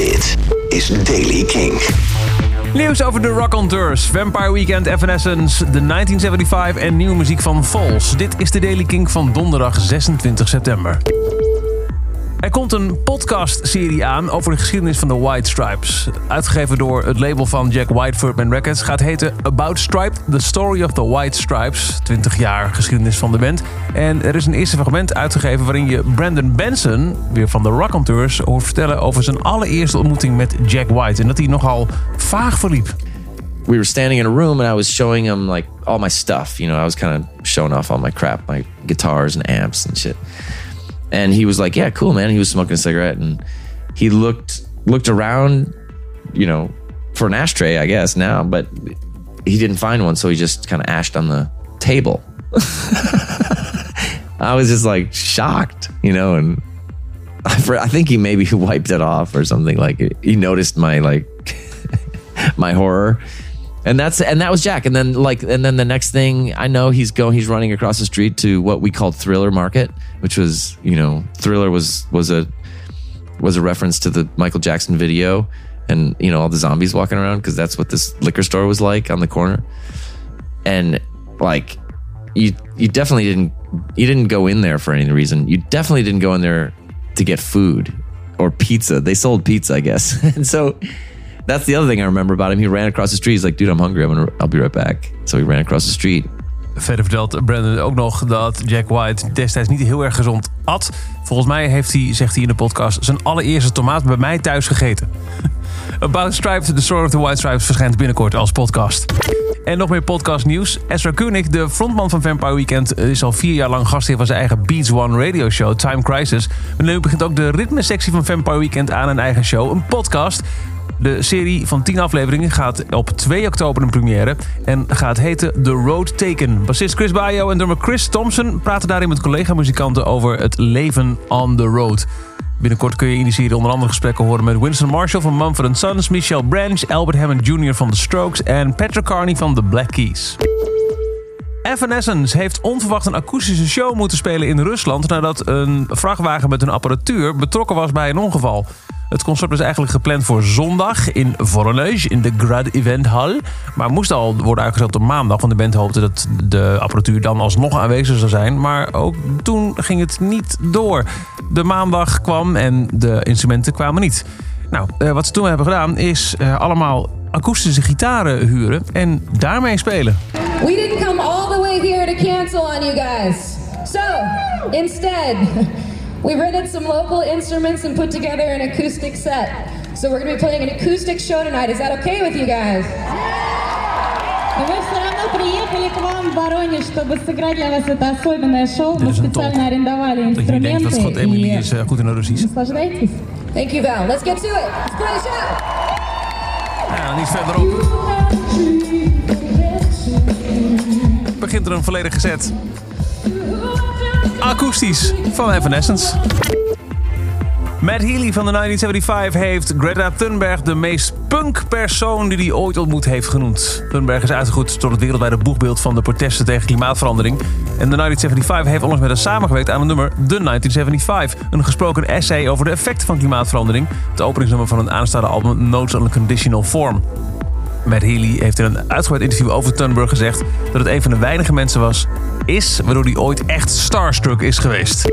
Dit is Daily King. Nieuws over de Rock on Tours, Vampire Weekend, Evanescence, de 1975 en nieuwe muziek van Falls. Dit is de Daily King van donderdag 26 september. Er komt een podcast-serie aan over de geschiedenis van de White Stripes. Uitgegeven door het label van Jack White Records. Gaat heten About Striped, The Story of the White Stripes. 20 jaar geschiedenis van de band. En er is een eerste fragment uitgegeven waarin je Brandon Benson, weer van de Rock on Tours, hoort vertellen over zijn allereerste ontmoeting met Jack White. En dat hij nogal vaag verliep. we were standing in a room and I was showing him like all my stuff. You know, I was kind of showing off all my crap, my guitars and amps and shit. And he was like, "Yeah, cool, man." He was smoking a cigarette and he looked looked around, you know, for an ashtray, I guess now, but he didn't find one, so he just kind of ashed on the table. I was just like shocked, you know, and I, for, I think he maybe wiped it off or something. Like he noticed my like my horror and that's and that was jack and then like and then the next thing i know he's going he's running across the street to what we called thriller market which was you know thriller was was a was a reference to the michael jackson video and you know all the zombies walking around because that's what this liquor store was like on the corner and like you you definitely didn't you didn't go in there for any reason you definitely didn't go in there to get food or pizza they sold pizza i guess and so that's the other thing I remember about him. He ran across the street. He's like, dude, I'm hungry. I'm gonna, I'll be right back. So he ran across the street. Verder vertelt Brandon ook nog dat Jack White destijds niet heel erg gezond at. Volgens mij heeft hij, zegt hij in de podcast, zijn allereerste tomaat bij mij thuis gegeten. About Stripes, The Story of the White Stripes verschijnt binnenkort als podcast. En nog meer podcast nieuws. Ezra Koenig, de frontman van Vampire Weekend, is al vier jaar lang gastheer van zijn eigen Beats One radio show, Time Crisis. En nu begint ook de ritmesectie van Vampire Weekend aan een eigen show, een podcast. De serie van 10 afleveringen gaat op 2 oktober een première en gaat heten The Road Taken. Bassist Chris Bayo en drummer Chris Thompson praten daarin met collega-muzikanten over het leven on the road. Binnenkort kun je in die serie onder andere gesprekken horen met Winston Marshall van Mumford Sons, Michelle Branch, Albert Hammond Jr. van The Strokes en Patrick Carney van The Black Keys. Evanescence heeft onverwacht een akoestische show moeten spelen in Rusland nadat een vrachtwagen met hun apparatuur betrokken was bij een ongeval. Het concert was eigenlijk gepland voor zondag in Voronezh in de Grad Event Hall. Maar moest al worden uitgezet op maandag, want de band hoopte dat de apparatuur dan alsnog aanwezig zou zijn. Maar ook toen ging het niet door. De maandag kwam en de instrumenten kwamen niet. Nou, eh, wat ze toen hebben gedaan is eh, allemaal akoestische gitaren huren en daarmee spelen. We didn't come all the way here to cancel on you guys. So, instead, we rented some local instruments and put together an acoustic set. So we're going to be playing an acoustic show tonight. Is that okay with you guys? И мы все равно приехали к вам в Воронеж, чтобы сыграть для вас это особенное шоу. Мы Dit is een специально top. арендовали Dat je niet denkt dat инструменты Scott Emily и is eh, goed in de Russisch. наслаждайтесь. Thank you, Val. Let's get to it. Let's play the show. Ja, niet verderop. Begint er een volledige set. Akoestisch van Evanescence. Matt Healy van de 1975 heeft Greta Thunberg de meest punk persoon die hij ooit ontmoet heeft genoemd. Thunberg is uitgegroeid tot het wereldwijde boegbeeld van de protesten tegen klimaatverandering. En de 1975 heeft onlangs met haar samengewerkt aan het nummer The 1975. Een gesproken essay over de effecten van klimaatverandering. Het openingsnummer van het aanstaande album Notes on a Conditional Form. Matt Healy heeft in een uitgebreid interview over Thunberg gezegd dat het een van de weinige mensen was, is, waardoor hij ooit echt starstruck is geweest.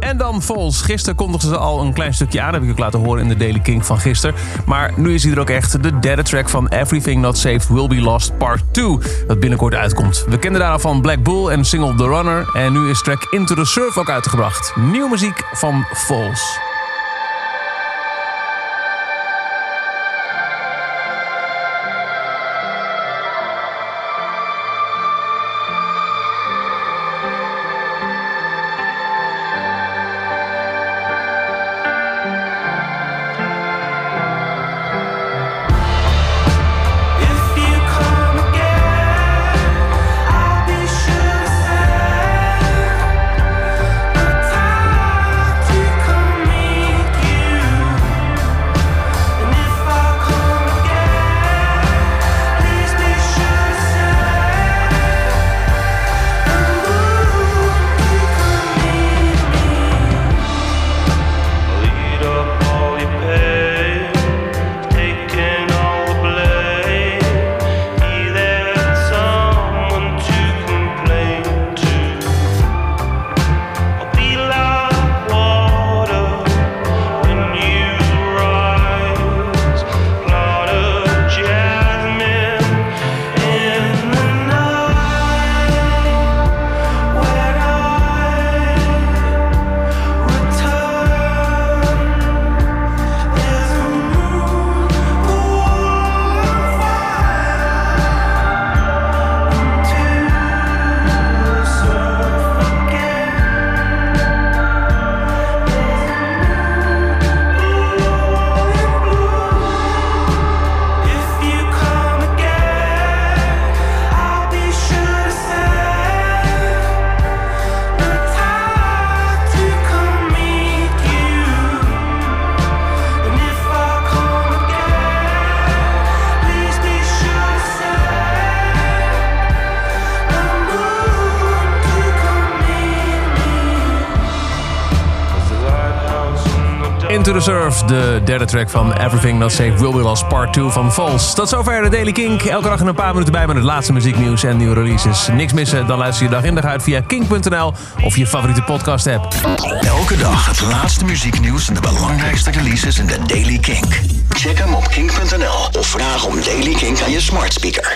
En dan Vols. Gisteren kondigden ze al een klein stukje aan. heb ik ook laten horen in de Daily King van gisteren. Maar nu is hij er ook echt. De derde track van Everything Not Saved Will Be Lost Part 2. Dat binnenkort uitkomt. We kenden daar van Black Bull en single The Runner. En nu is track Into the Surf ook uitgebracht. Nieuwe muziek van Vols. To the Surf, de derde track van Everything Not Safe Will Be Lost Part 2 van Falls. Tot zover de Daily Kink. Elke dag een paar minuten bij met het laatste muzieknieuws en nieuwe releases. Niks missen, dan luister je dag in dag uit via kink.nl of je favoriete podcast app. Elke dag het laatste muzieknieuws en de belangrijkste releases in de Daily Kink. Check hem op kink.nl of vraag om Daily Kink aan je smart speaker.